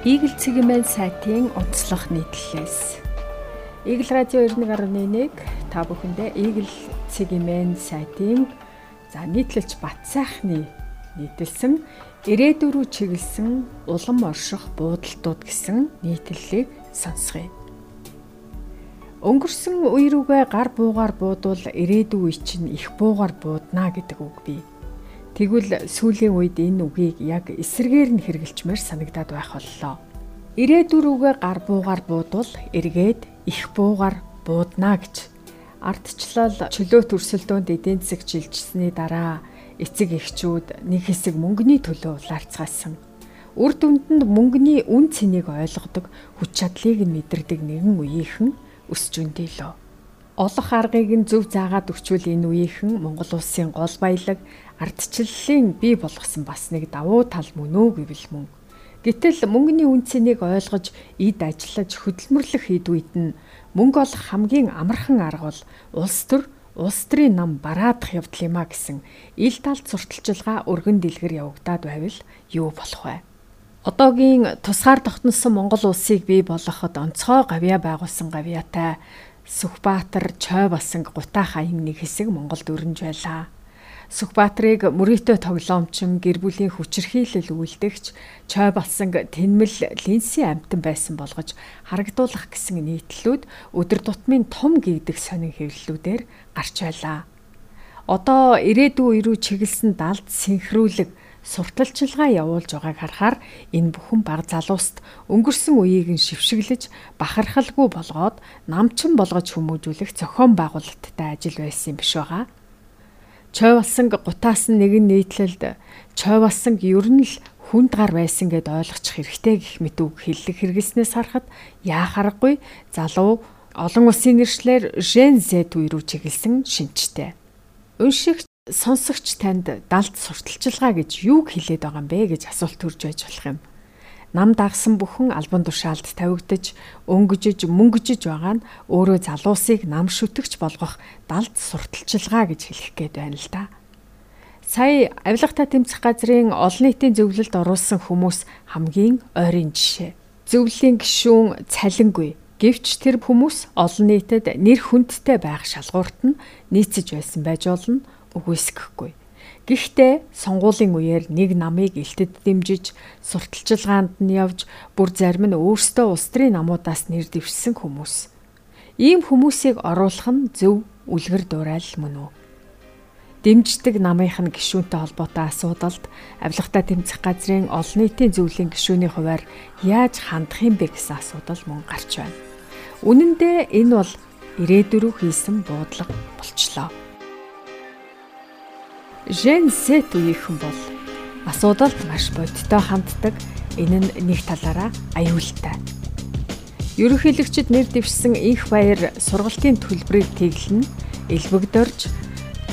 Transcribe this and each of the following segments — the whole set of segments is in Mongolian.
Игэл цэгийн сайтын онцлог нийтлэлээс Игэл радио 91.1 та бүхэндээ Игэл цэгийн сайтын за нийтлэлч бат сайхны нийтэлсэн ирээдүрүү чиглэсэн улам орших буудалтууд гэсэн нийтлэлийг сонсгоё. Өнгөрсөн үе рүүгээ гар буугаар буудвал ирээдүй үе чинь их буугаар буудна гэдэг үг бий. Тэгвэл сүүлийн үед энэ үгийг яг эсэргээр нь хэрэгэлчмээр санагдаад байх боллоо. Ирээдүрүүгээ гар буугаар буудвал эргээд их буугаар буудна гэж ардчлал чөлөө төрсөлдөөнд эдийн засаг жилжсэний дараа эцэг эхчүүд нэг хэсэг мөнгөний төлөө ларцгаасан. Үр дүндээ мөнгөний үн цэнийг ойлгодог хүч чадлыг нь мэдэрдэг нэгэн үеийнхэн өсч үндэлөө. Олох аргыг нь зөв заагаад өгчвөл энэ үеийнхэн Монгол улсын гол баялаг ардчлалын бий болгосон бас нэг давуу тал мөн үү гэвэл мөн. Гэтэл мөнгөний үнцнийг ойлгож эд ажиллаж хөдөлмөрлөх хэд үед нь мөнгө олох хамгийн амархан арга бол улс төр улс төрийн нам бараадах явдал юм а гэсэн ил талд сурталчилгаа өргөн дэлгэр явагдаад байвал юу болох вэ? Одоогийн тусгаар тогтносон Монгол улсыг бий болгоход онцгой гавья байгуулсан гавьяатай Сүхбаатар, Чой басан гутаа хаян нэг хэсэг Монголд өрнж байлаа. Сүхбаатрыг мөрөөдөө тоглоомчин гэр бүлийн хүчирхийлэл үйлдэгч Чой Балсанг тэнмэл линсийн амтан байсан болгож харагдуулах гэсэн нийтлүүд өдөр тутмын том гэгдэх сонин хэвлэлүүдээр гарч байлаа. Одоо ирээдүйн үе рүү чиглэсэн далд синхруулэг сурталчилгаа явуулж байгааг харахаар энэ бүхэн баг залууст өнгөрсөн үеийг нь шившиглэж бахархалгүй болгоод намчин болгож хүмүүжүүлэх зохион байгуулалттай ажил байсан юм биш байгаа. Чой болсон гутаас нэгэн нийтлэлд чой болсон ер нь л хүнд гар байсан гэд ойлгочих хэрэгтэй гэх мэт үг хэллэг хэрэгснээс харахад яа харахгүй залуу олон улсын нэршлэр Зэт үе рүү чиглэсэн шинжтэй. Уншигч сонсогч танд далд сурталчилгаа гэж юу хэлээд байгаа юм бэ гэж асуулт төрж байж болох юм нам дагсан бүхэн албан тушаалд тавигдаж өнгөжж мөнгөжж байгаа нь өөрөө залуусыг нам шүтгч болгох далд сурталчилгаа гэж хэлэх гээд байна л да. Сая авилгатай тэмцэх газрын олон нийтийн зөвлөлд оруулсан хүмүүс хамгийн ойрын жишээ. Зөвлөлийн гишүүн цалингүй Гэвч тэр хүмүүс олон нийтэд нэр хүндтэй байх шалгуурт нь нийцэж байсан байж болно үгүйсэхгүй. Гэхдээ сонгуулийн үеэр нэг намыг элтэд дэмжиж сурталчилгаанд нь явж бүр зарим нь өөрсдөө улс төрийн намуудаас нэр дэвшсэн хүмүүс. Ийм хүмүүсийг оруулах нь зөв үлгэр дуурайл мөн үү? Дэмждэг намынх нь гишүүнтэй холбоотой асуудалд авилгатай тэмцэх газрын олон нийтийн зөвлөлийн гишүүний хуваар яаж хандах юм бэ гэсэн асуудал мөн гарч байна. Үнэн дээр энэ бол ирээдүрүү хийсэн буудлага болчлоо. Жен Сет үеийнхэн бол асуудалд маш бодиттой ханддаг. Энэ нь нэг талаараа аюултай. Ерөнхийлөгчд нэр дэвшсэн инх баяр сургалтын төлбөрийг тэглэн элбэгдөрж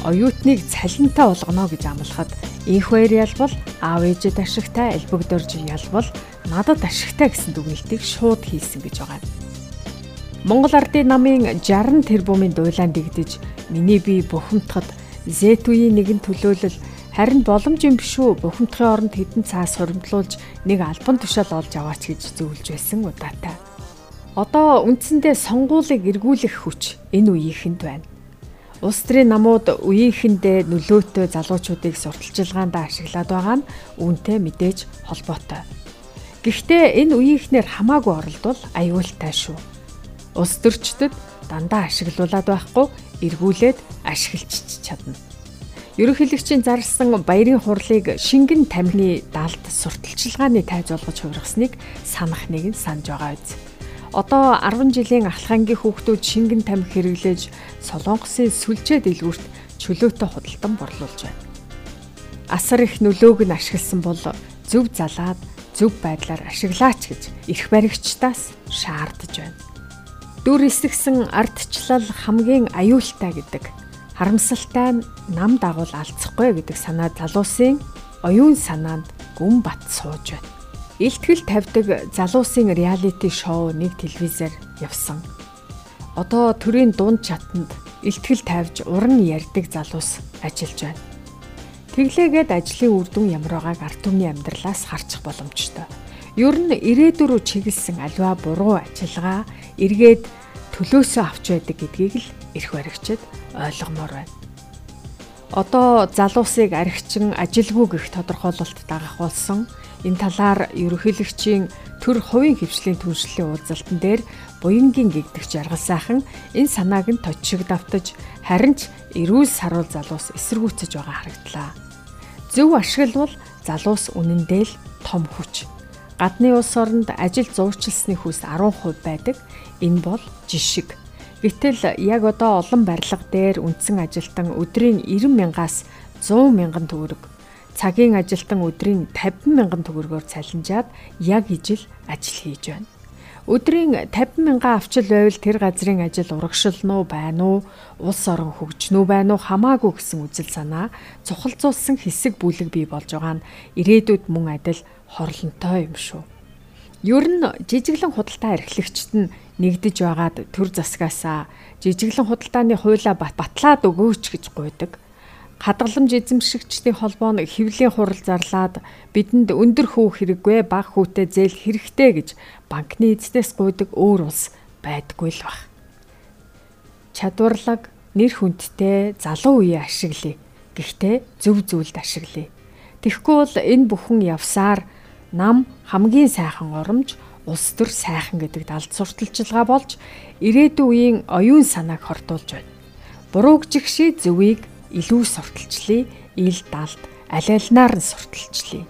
оюутныг цалинтай болгоно гэж амлахад инх баяр ялбал аав ээжэд ашигтай элбэгдөрж ялбал надад ашигтай гэсэн дүгнэлтийг шууд хийсэн гэж байгаа. Монгол Ардын намын 60 тэрбумын дуйлаан дэгдэж миний бие бухимдахад Зэтүийн нэгэн төлөөлөл харин боломж юм биш үү бухимдахын оронд хідэн цаас хуримтлуулж нэг альбан тушаал олж аваач гэж зөвлөж байсан удаатай. Одоо үндсэндээ сонгуулийг эргүүлэх хүч энэ үеийнхэнд байна. Улс төрийн намууд үеийнхэндээ нөлөөтэй залуучуудыг сурталчилгаанд ашиглаад байгаа нь үүнтэй мэдээж холбоотой. Гэхдээ энэ үеийнхнэр хамаагүй оролдвол аюултай шүү. Улс төрчдөд дандаа ашиглуулад байхгүй эргүүлээд ашиглаж чадна. Ерөнхийлөгчийн зарласан баярын хурлыг шингэн тамхины далд сурталчилгааны тайз болгож хувиргасныг санах нэг нь санаж байгаа биз. Одоо 10 жилийн ахлахангийн хүүхдүүд шингэн тамхи хэрэглэж солонгосын сүлжээ дэлгүүрт чөлөөтэй худалдан борлуулж байна. Асар их нөлөөг нь ашигласан бол зөв залаад зөв байдлаар ашиглаач гэж эрх баригчдаас шаардж байна дүр эсгсэн ардчлал хамгийн аюултай гэдэг харамсалтай нам дагуул алдахгүй гэдэг санаа залуусын оюун санаанд гүн бат сууж байна. Илтгэл тавьдаг залуусын реалити шоу нэг телевизээр явсан. Одоо төрийн дунд чатанд илтгэл тавьж уран ярьдаг залуус ажиллаж байна. Тэглээгээд ажлын үр дүн ямар байгааг ард түмний амьдралаас харчих боломжтой. Ер нь ирээдүг рүү чиглэсэн аливаа буруу ажиллагаа эргээд төлөөсөө авч байдаг гэдгийг л эрх баригчид ойлгомоор байна. Одоо залуусыг архичин ажилгүй гэх тодорхойлолт дагах болсон энэ талаар ерөнхийлөгчийн төр хувийн хөвчлийн түншлэлийн уулзалтан дээр буянгийн гэгдэх жаргал сайхан энэ санааг нь точиг давтаж харин ч эрүүл саруул залуус эсэргүүцэж байгаа харагдлаа. Зөв ашиглавал залуус үнэндээ л том хүч. Гадны улс оронд ажил зуурчилсны хүс 10% байдаг. Энэ бол жишг. Гэтэл яг одоо олон барилга дээр үндсэн ажилтан өдрийн 90 мянгаас 100 мянган төгрөг цагийн ажилтан өдрийн 50 мянган төгрөгөөр цалинжаад яг ижил ажил хийж байна. Өдрийн 50 мянган авчил байвал тэр газрын ажил урагшилнуу байна уу, улс орон хөгжнүү байна уу? Хамаагүй гэсэн үзэл санаа. Цухалзуулсан хэсэг бүлэг бий болж байгаа нь ирээдүйд мөн адил хорлонтой юм шүү. Ер нь жижиглэн худалдаа эрхлэгчд нь нэгдэж байгаад төр засгаасаа. Жижиглэн худалдааны хуулаа батлаад өгөөч гэж гуйдаг хадгаламж эзэмшигчдийн холбоо нь хэвлийн хурал зарлаад бидэнд өндөр хүү хэрэггүй бага хүүтэй зээл хэрэгтэй гэж банкны эзнээс гуйдаг өөр улс байдгүй л баг. Чадварлаг нэр хүндтэй залуу үеэ ашиглая. Гэхдээ зөв зүйлд ашиглая. Тэгэхгүй бол энэ бүхэн явсаар нам хамгийн сайхан оромж улс төр сайхан гэдэг далд сурталчилгаа болж ирээдүйн үеийн оюун санааг хортуулж байна. Бурууг жигшээ зөвийг илүү сурталчлая, ил далд аль альнаар нь сурталчлая.